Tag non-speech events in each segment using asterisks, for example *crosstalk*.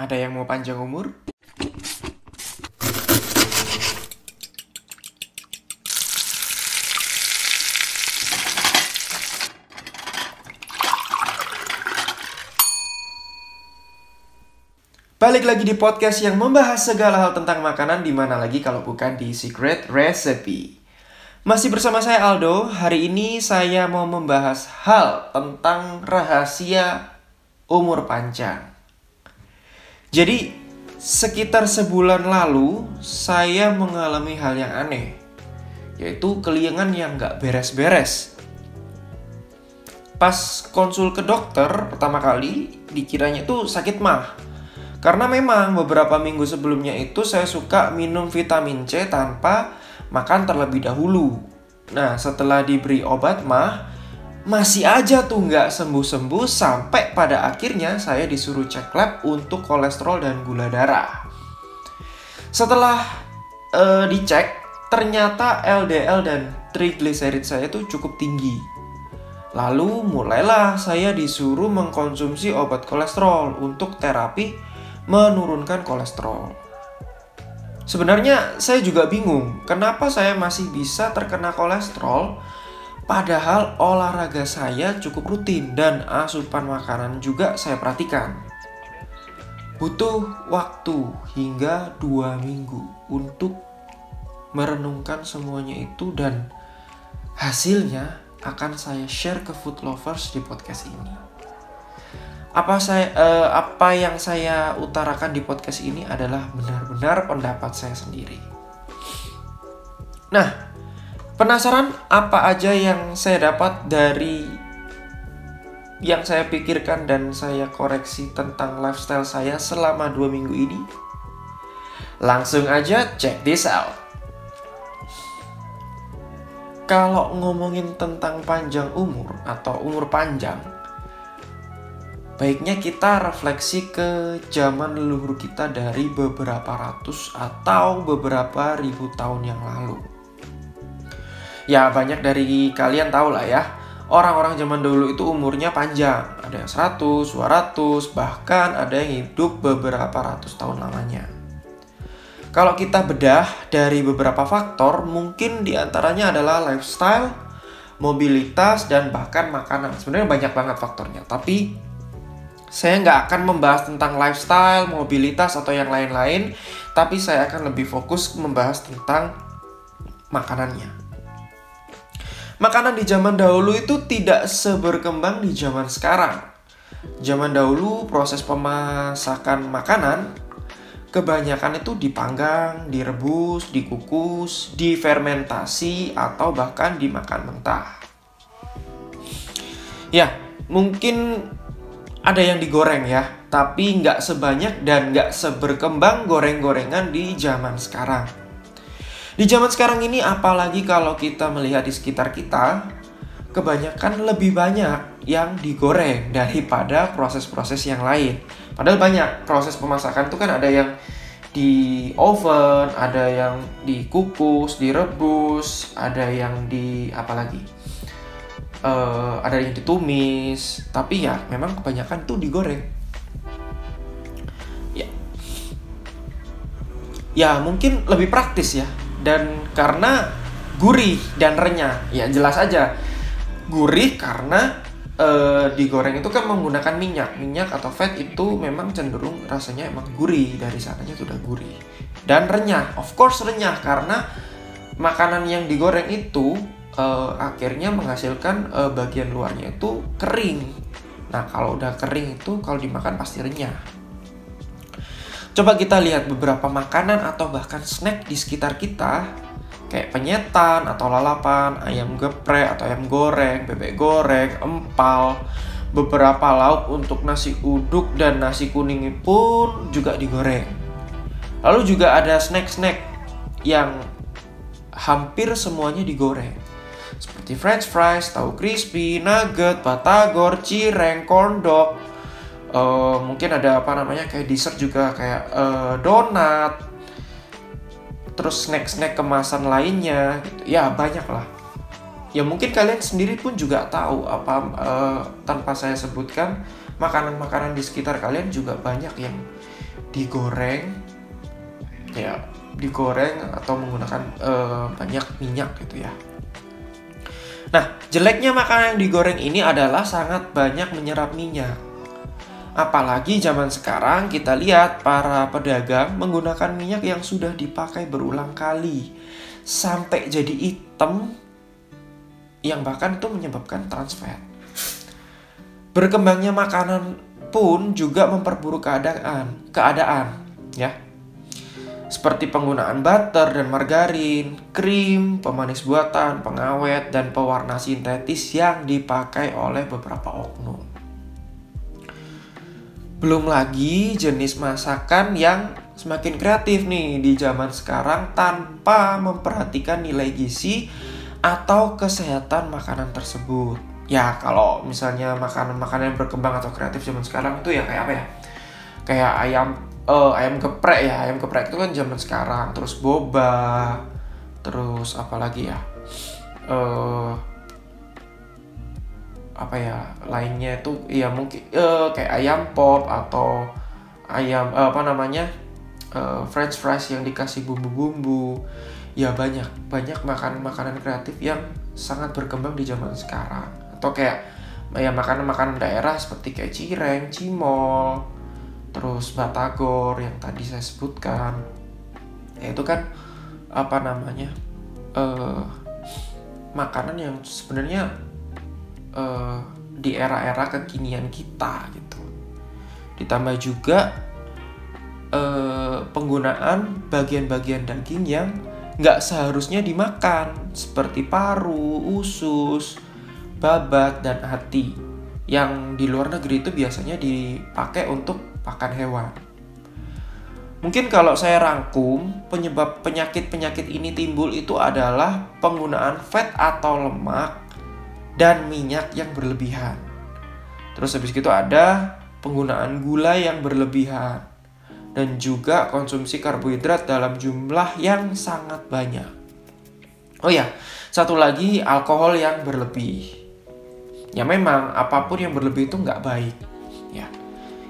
Ada yang mau panjang umur? Balik lagi di podcast yang membahas segala hal tentang makanan di mana lagi kalau bukan di Secret Recipe. Masih bersama saya Aldo. Hari ini saya mau membahas hal tentang rahasia umur panjang. Jadi, sekitar sebulan lalu saya mengalami hal yang aneh, yaitu keliengan yang nggak beres-beres. Pas konsul ke dokter pertama kali, dikiranya itu sakit mah karena memang beberapa minggu sebelumnya itu saya suka minum vitamin C tanpa makan terlebih dahulu. Nah, setelah diberi obat mah, masih aja tuh nggak sembuh-sembuh sampai pada akhirnya saya disuruh cek lab untuk kolesterol dan gula darah. Setelah uh, dicek, ternyata LDL dan trigliserid saya itu cukup tinggi. Lalu mulailah saya disuruh mengkonsumsi obat kolesterol untuk terapi menurunkan kolesterol. Sebenarnya saya juga bingung, kenapa saya masih bisa terkena kolesterol padahal olahraga saya cukup rutin dan asupan makanan juga saya perhatikan. Butuh waktu hingga dua minggu untuk merenungkan semuanya itu dan hasilnya akan saya share ke food lovers di podcast ini apa saya uh, apa yang saya utarakan di podcast ini adalah benar-benar pendapat saya sendiri. Nah, penasaran apa aja yang saya dapat dari yang saya pikirkan dan saya koreksi tentang lifestyle saya selama dua minggu ini? Langsung aja check this out. Kalau ngomongin tentang panjang umur atau umur panjang, Baiknya kita refleksi ke zaman leluhur kita dari beberapa ratus atau beberapa ribu tahun yang lalu. Ya banyak dari kalian tahu lah ya, orang-orang zaman dulu itu umurnya panjang. Ada yang 100, 200, bahkan ada yang hidup beberapa ratus tahun lamanya. Kalau kita bedah dari beberapa faktor, mungkin di antaranya adalah lifestyle, mobilitas, dan bahkan makanan. Sebenarnya banyak banget faktornya, tapi saya nggak akan membahas tentang lifestyle, mobilitas, atau yang lain-lain, tapi saya akan lebih fokus membahas tentang makanannya. Makanan di zaman dahulu itu tidak seberkembang di zaman sekarang. Zaman dahulu proses pemasakan makanan kebanyakan itu dipanggang, direbus, dikukus, difermentasi, atau bahkan dimakan mentah. Ya, mungkin ada yang digoreng ya, tapi nggak sebanyak dan nggak seberkembang goreng-gorengan di zaman sekarang. Di zaman sekarang ini, apalagi kalau kita melihat di sekitar kita, kebanyakan lebih banyak yang digoreng daripada proses-proses yang lain. Padahal banyak proses pemasakan itu kan ada yang di oven, ada yang dikukus, direbus, ada yang di apa lagi? uh, ada yang ditumis tapi ya memang kebanyakan tuh digoreng ya ya mungkin lebih praktis ya dan karena gurih dan renyah. Ya jelas aja. Gurih karena uh, digoreng itu kan menggunakan minyak. Minyak atau fat itu memang cenderung rasanya emang gurih. Dari sananya sudah gurih. Dan renyah. Of course renyah. Karena makanan yang digoreng itu uh, akhirnya menghasilkan uh, bagian luarnya itu kering. Nah, kalau udah kering itu kalau dimakan pasti renyah. Coba kita lihat beberapa makanan atau bahkan snack di sekitar kita kayak penyetan atau lalapan, ayam geprek atau ayam goreng, bebek goreng, empal, beberapa lauk untuk nasi uduk dan nasi kuning pun juga digoreng. Lalu juga ada snack-snack yang hampir semuanya digoreng seperti french fries, tahu crispy, nugget, batagor, cireng, corn dog. Uh, mungkin ada apa namanya kayak dessert juga kayak uh, donat. Terus snack-snack kemasan lainnya gitu. Ya, banyak lah. Ya mungkin kalian sendiri pun juga tahu apa uh, tanpa saya sebutkan makanan-makanan di sekitar kalian juga banyak yang digoreng ya digoreng atau menggunakan uh, banyak minyak gitu ya. Nah, jeleknya makanan yang digoreng ini adalah sangat banyak menyerap minyak. Apalagi zaman sekarang kita lihat para pedagang menggunakan minyak yang sudah dipakai berulang kali sampai jadi hitam yang bahkan itu menyebabkan trans fat. Berkembangnya makanan pun juga memperburuk keadaan, keadaan, ya. Seperti penggunaan butter dan margarin, krim, pemanis buatan, pengawet, dan pewarna sintetis yang dipakai oleh beberapa oknum. Belum lagi jenis masakan yang semakin kreatif nih di zaman sekarang tanpa memperhatikan nilai gizi atau kesehatan makanan tersebut. Ya, kalau misalnya makanan-makanan yang berkembang atau kreatif zaman sekarang itu ya kayak apa ya? Kayak ayam uh, ayam geprek ya, ayam geprek itu kan zaman sekarang. Terus boba, terus apa lagi ya? Uh, apa ya lainnya itu ya mungkin uh, kayak ayam pop atau ayam uh, apa namanya uh, french fries yang dikasih bumbu-bumbu. Ya banyak banyak makanan-makanan kreatif yang sangat berkembang di zaman sekarang. Atau kayak ya makanan-makanan daerah seperti kayak cireng, cimol, terus batagor yang tadi saya sebutkan. Ya itu kan apa namanya uh, makanan yang sebenarnya uh, di era-era kekinian kita gitu ditambah juga uh, penggunaan bagian-bagian daging yang nggak seharusnya dimakan seperti paru, usus, babat, dan hati yang di luar negeri itu biasanya dipakai untuk pakan hewan. Mungkin kalau saya rangkum, penyebab penyakit-penyakit ini timbul itu adalah penggunaan fat atau lemak dan minyak yang berlebihan. Terus habis itu ada penggunaan gula yang berlebihan dan juga konsumsi karbohidrat dalam jumlah yang sangat banyak. Oh ya, satu lagi alkohol yang berlebih. Ya memang apa pun yang berlebih itu nggak baik. Ya,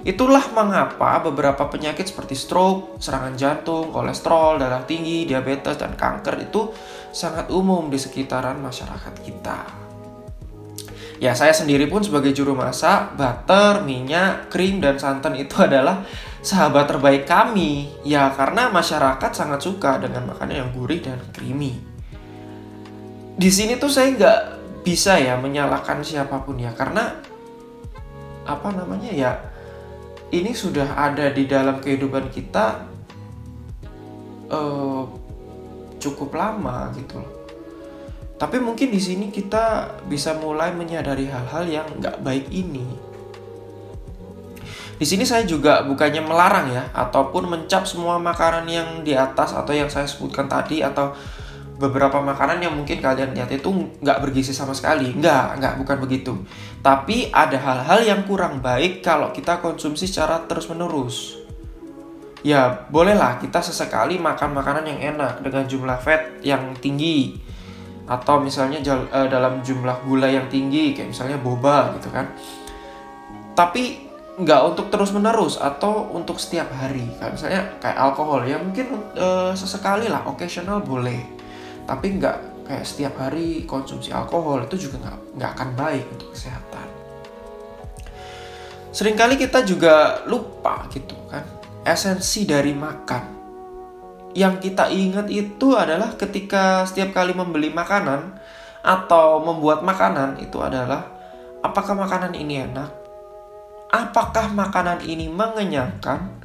itulah mengapa beberapa penyakit seperti stroke, serangan jantung, kolesterol, darah tinggi, diabetes dan kanker itu sangat umum di sekitaran masyarakat kita. Ya, saya sendiri pun sebagai juru masak, butter, minyak, krim, dan santan itu adalah sahabat terbaik kami. Ya, karena masyarakat sangat suka dengan makanan yang gurih dan creamy. Di sini tuh saya nggak bisa ya menyalahkan siapa pun ya, karena apa namanya ya, ini sudah ada di dalam kehidupan kita uh, cukup lama gitu loh tapi mungkin di sini kita bisa mulai menyadari hal-hal yang nggak baik ini. Di sini saya juga bukannya melarang ya, ataupun mencap semua makanan yang di atas atau yang saya sebutkan tadi atau beberapa makanan yang mungkin kalian lihat itu nggak bergizi sama sekali. Nggak, nggak, bukan begitu. Tapi ada hal-hal yang kurang baik kalau kita konsumsi secara terus-menerus. Ya, bolehlah kita sesekali makan makanan yang enak dengan jumlah fat yang tinggi atau misalnya uh, dalam jumlah gula yang tinggi kayak misalnya boba gitu kan. Tapi nggak untuk terus menerus atau untuk setiap hari. Kayak misalnya kayak alkohol ya mungkin uh, sesekali lah occasional boleh. Tapi nggak kayak setiap hari konsumsi alkohol itu juga nggak nggak akan baik untuk kesehatan. Seringkali kita juga lupa gitu kan esensi dari makan yang kita ingat itu adalah ketika setiap kali membeli makanan atau membuat makanan itu adalah apakah makanan ini enak, apakah makanan ini mengenyangkan,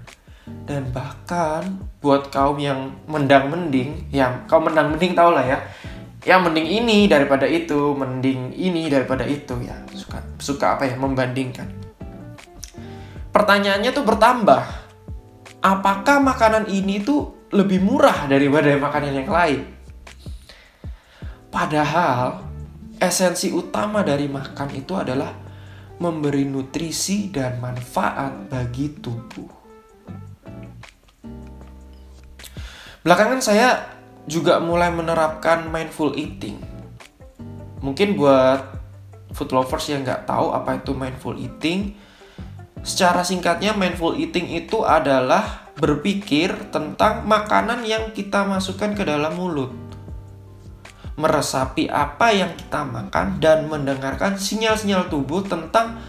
dan bahkan buat kaum yang mendang mending, yang kaum mendang mending tau lah ya, yang mending ini daripada itu, mending ini daripada itu ya. Suka suka apa ya membandingkan. Pertanyaannya tuh bertambah, apakah makanan ini tuh lebih murah daripada makanan yang lain. Padahal esensi utama dari makan itu adalah memberi nutrisi dan manfaat bagi tubuh. Belakangan saya juga mulai menerapkan mindful eating. Mungkin buat food lovers yang nggak tahu apa itu mindful eating, Secara singkatnya, mindful eating itu adalah berpikir tentang makanan yang kita masukkan ke dalam mulut. Meresapi apa yang kita makan dan mendengarkan sinyal-sinyal tubuh tentang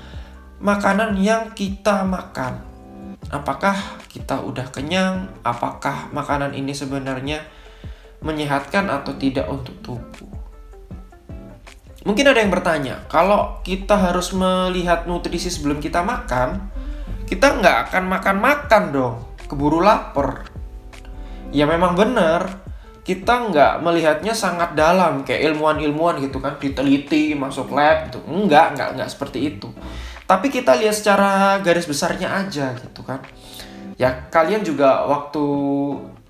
makanan yang kita makan. Apakah kita udah kenyang? Apakah makanan ini sebenarnya menyehatkan atau tidak untuk tubuh? Mungkin ada yang bertanya, kalau kita harus melihat nutrisi sebelum kita makan, kita nggak akan makan-makan dong, keburu lapar. Ya memang benar, kita nggak melihatnya sangat dalam, kayak ilmuwan-ilmuwan gitu kan, diteliti, masuk lab gitu. Enggak, enggak, enggak seperti itu. Tapi kita lihat secara garis besarnya aja gitu kan. Ya kalian juga waktu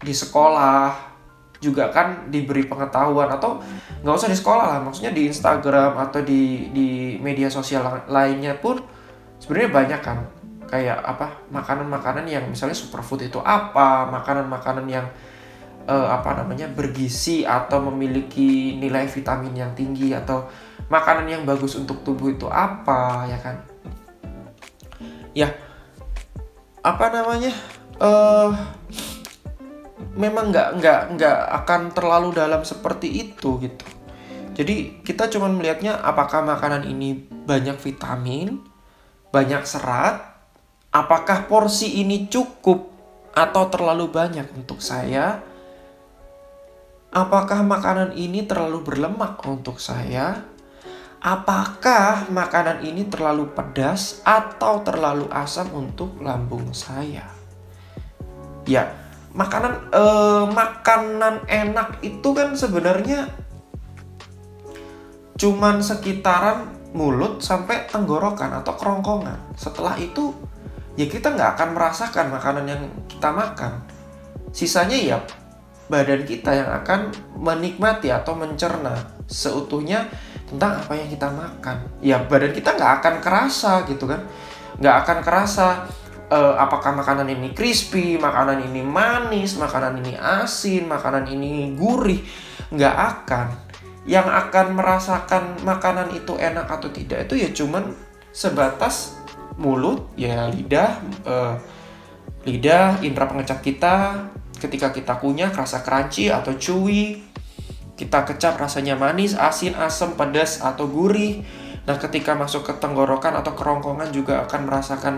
di sekolah, juga kan diberi pengetahuan atau nggak usah di sekolah lah maksudnya di Instagram atau di di media sosial lainnya pun sebenarnya banyak kan kayak apa makanan-makanan yang misalnya superfood itu apa makanan-makanan yang uh, apa namanya bergizi atau memiliki nilai vitamin yang tinggi atau makanan yang bagus untuk tubuh itu apa ya kan ya apa namanya uh, memang nggak nggak nggak akan terlalu dalam seperti itu gitu. Jadi kita cuma melihatnya apakah makanan ini banyak vitamin, banyak serat, apakah porsi ini cukup atau terlalu banyak untuk saya? Apakah makanan ini terlalu berlemak untuk saya? Apakah makanan ini terlalu pedas atau terlalu asam untuk lambung saya? Ya, makanan eh, makanan enak itu kan sebenarnya cuman sekitaran mulut sampai tenggorokan atau kerongkongan. Setelah itu ya kita nggak akan merasakan makanan yang kita makan. Sisanya ya badan kita yang akan menikmati atau mencerna seutuhnya tentang apa yang kita makan. Ya badan kita nggak akan kerasa gitu kan, nggak akan kerasa uh, apakah makanan ini crispy, makanan ini manis, makanan ini asin, makanan ini gurih, nggak akan. Yang akan merasakan makanan itu enak atau tidak itu ya cuman sebatas mulut, ya lidah, uh, lidah, indera pengecap kita. Ketika kita kunyah, rasa crunchy atau chewy. Kita kecap rasanya manis, asin, asam, pedas atau gurih. Nah, ketika masuk ke tenggorokan atau kerongkongan juga akan merasakan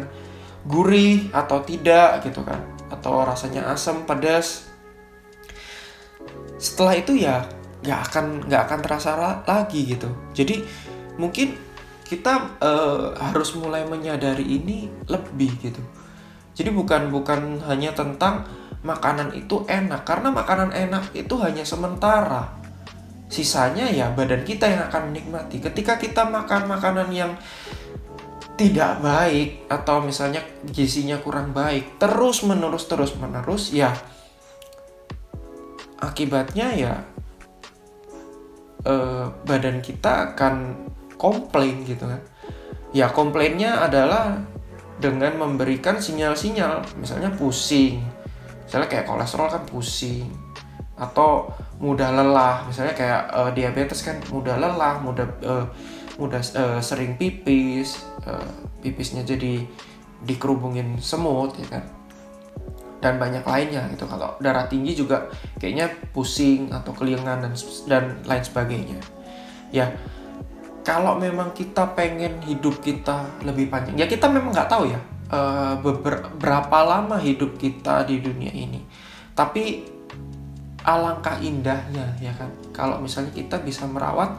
gurih atau tidak gitu kan atau rasanya asam pedas setelah itu ya nggak akan nggak akan terasa lagi gitu jadi mungkin kita uh, harus mulai menyadari ini lebih gitu. Jadi bukan bukan hanya tentang makanan itu enak. Karena makanan enak itu hanya sementara. Sisanya ya badan kita yang akan menikmati. Ketika kita makan makanan yang tidak baik atau misalnya gizinya kurang baik terus menerus terus menerus ya akibatnya ya eh, badan kita akan komplain gitu kan. Ya komplainnya adalah dengan memberikan sinyal-sinyal. Misalnya pusing. Misalnya kayak kolesterol kan pusing. Atau mudah lelah. Misalnya kayak uh, diabetes kan mudah lelah mudah uh, mudah uh, sering pipis uh, pipisnya jadi dikerubungin semut ya kan. Dan banyak lainnya gitu. Kalau darah tinggi juga kayaknya pusing atau keliengan dan dan lain sebagainya. Ya kalau memang kita pengen hidup kita lebih panjang ya kita memang nggak tahu ya uh, berapa lama hidup kita di dunia ini. Tapi alangkah indahnya ya kan? Kalau misalnya kita bisa merawat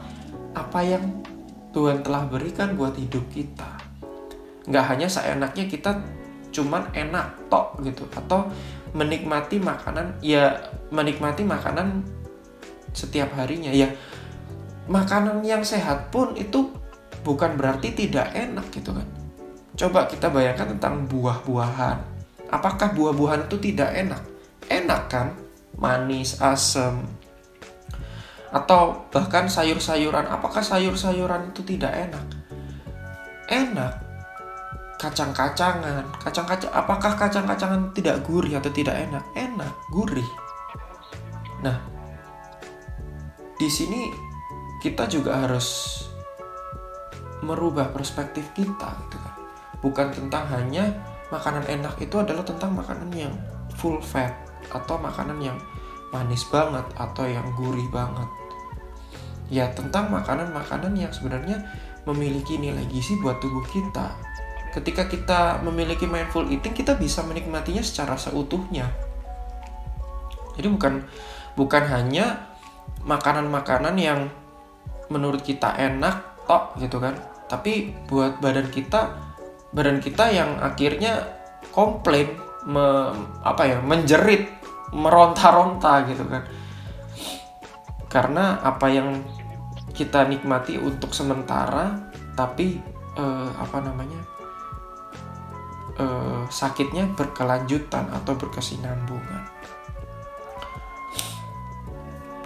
apa yang Tuhan telah berikan buat hidup kita. Nggak hanya seenaknya kita cuman enak tok gitu atau menikmati makanan ya menikmati makanan setiap harinya. Ya makanan yang sehat pun itu bukan berarti tidak enak gitu kan. Coba kita bayangkan tentang buah-buahan. Apakah buah-buahan itu tidak enak? Enak kan? Manis asam atau bahkan sayur-sayuran. Apakah sayur-sayuran itu tidak enak? Enak. Kacang-kacangan. Kacang-kacang apakah kacang-kacangan tidak gurih atau tidak enak? Enak gurih. Nah di sini kita juga harus merubah perspektif kita gitu kan. Bukan tentang hanya makanan enak itu adalah tentang makanan yang full fat atau makanan yang manis banget atau yang gurih banget. Ya tentang makanan-makanan yang sebenarnya memiliki nilai gizi buat tubuh kita. Ketika kita memiliki mindful eating kita bisa menikmatinya secara seutuhnya. Jadi bukan bukan hanya makanan-makanan yang menurut kita enak tok gitu kan. Tapi buat badan kita badan kita yang akhirnya komplain me, apa ya menjerit meronta-ronta gitu kan. Karena apa yang kita nikmati untuk sementara tapi eh, apa namanya eh, sakitnya berkelanjutan atau berkesinambungan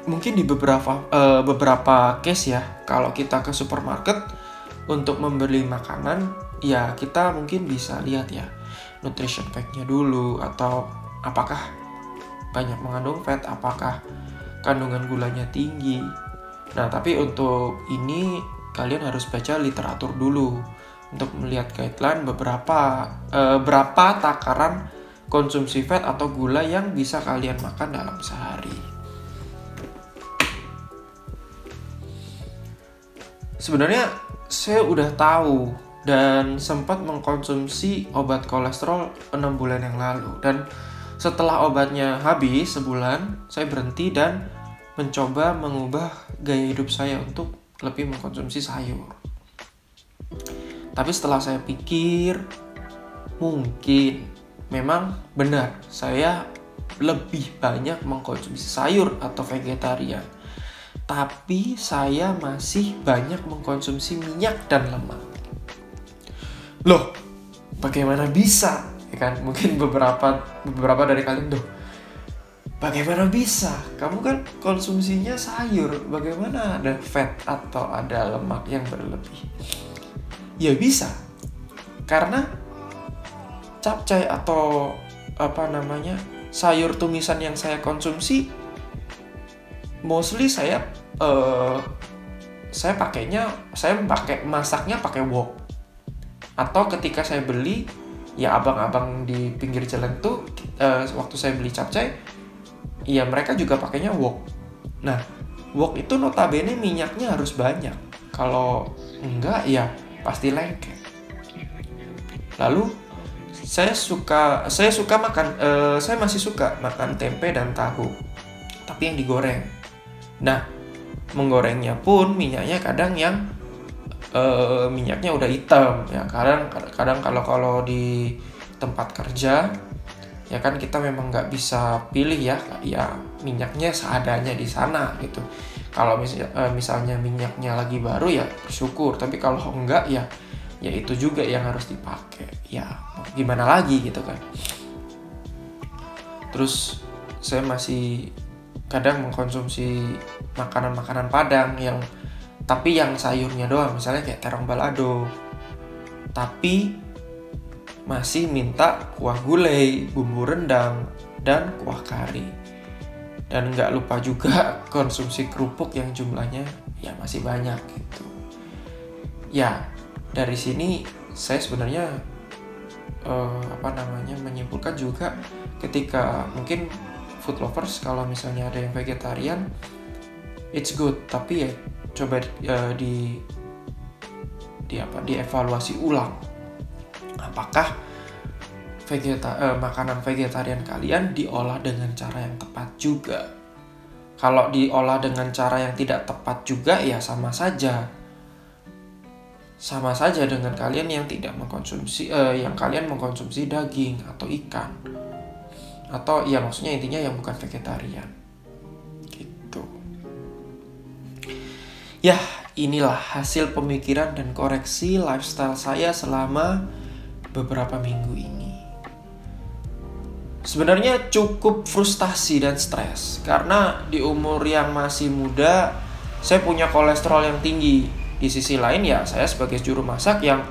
mungkin di beberapa eh, beberapa case ya kalau kita ke supermarket untuk membeli makanan ya kita mungkin bisa lihat ya nutrition fact-nya dulu atau apakah banyak mengandung fat apakah kandungan gulanya tinggi Nah, tapi untuk ini kalian harus baca literatur dulu untuk melihat guideline beberapa eh, berapa takaran konsumsi fat atau gula yang bisa kalian makan dalam sehari. Sebenarnya saya udah tahu dan sempat mengkonsumsi obat kolesterol 6 bulan yang lalu dan setelah obatnya habis sebulan saya berhenti dan mencoba mengubah gaya hidup saya untuk lebih mengkonsumsi sayur. Tapi setelah saya pikir, mungkin memang benar saya lebih banyak mengkonsumsi sayur atau vegetarian. Tapi saya masih banyak mengkonsumsi minyak dan lemak. Loh, bagaimana bisa? Ya kan, mungkin beberapa beberapa dari kalian tuh Bagaimana bisa? Kamu kan konsumsinya sayur, bagaimana ada fat atau ada lemak yang berlebih? Ya bisa, karena capcay atau apa namanya sayur tumisan yang saya konsumsi, mostly saya uh, saya pakainya saya pakai masaknya pakai wok atau ketika saya beli ya abang-abang di pinggir jalan tuh uh, waktu saya beli capcay Iya mereka juga pakainya wok. Nah, wok itu notabene minyaknya harus banyak. Kalau enggak ya pasti lengket. Lalu saya suka saya suka makan uh, saya masih suka makan tempe dan tahu. Tapi yang digoreng. Nah, menggorengnya pun minyaknya kadang yang uh, minyaknya udah hitam ya. Kadang kadang kalau kalau di tempat kerja ya kan kita memang nggak bisa pilih ya. Ya minyaknya seadanya di sana gitu. Kalau misalnya, misalnya minyaknya lagi baru ya bersyukur. Tapi kalau enggak ya ya itu juga yang harus dipakai. Ya gimana lagi gitu kan. Terus saya masih kadang mengkonsumsi makanan-makanan padang yang tapi yang sayurnya doang misalnya kayak terong balado tapi masih minta kuah gulai, bumbu rendang, dan kuah kari. Dan nggak lupa juga *laughs* konsumsi kerupuk yang jumlahnya ya masih banyak gitu. Ya, dari sini saya sebenarnya uh, apa namanya menyimpulkan juga ketika mungkin food lovers kalau misalnya ada yang vegetarian it's good tapi ya coba uh, di di apa dievaluasi ulang apakah vegeta eh, makanan vegetarian kalian diolah dengan cara yang tepat juga. Kalau diolah dengan cara yang tidak tepat juga ya sama saja. Sama saja dengan kalian yang tidak mengkonsumsi eh, yang kalian mengkonsumsi daging atau ikan. Atau ya maksudnya intinya yang bukan vegetarian. Gitu. Ya, inilah hasil pemikiran dan koreksi lifestyle saya selama beberapa minggu ini. Sebenarnya cukup frustasi dan stres karena di umur yang masih muda saya punya kolesterol yang tinggi. Di sisi lain ya saya sebagai juru masak yang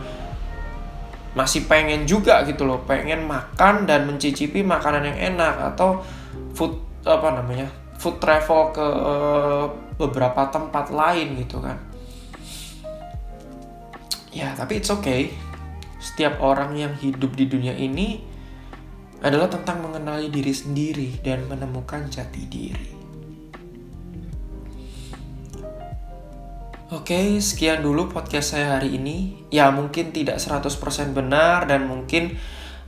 masih pengen juga gitu loh, pengen makan dan mencicipi makanan yang enak atau food apa namanya? food travel ke uh, beberapa tempat lain gitu kan. Ya, tapi it's okay setiap orang yang hidup di dunia ini adalah tentang mengenali diri sendiri dan menemukan jati diri. Oke, sekian dulu podcast saya hari ini. Ya, mungkin tidak 100% benar dan mungkin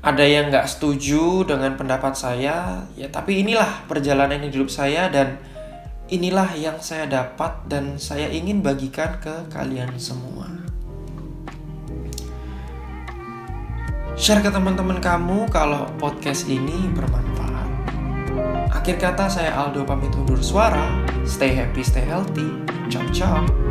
ada yang nggak setuju dengan pendapat saya. Ya, tapi inilah perjalanan hidup saya dan inilah yang saya dapat dan saya ingin bagikan ke kalian semua. Share ke teman-teman kamu kalau podcast ini bermanfaat. Akhir kata saya Aldo pamit undur suara. Stay happy, stay healthy. Ciao, ciao.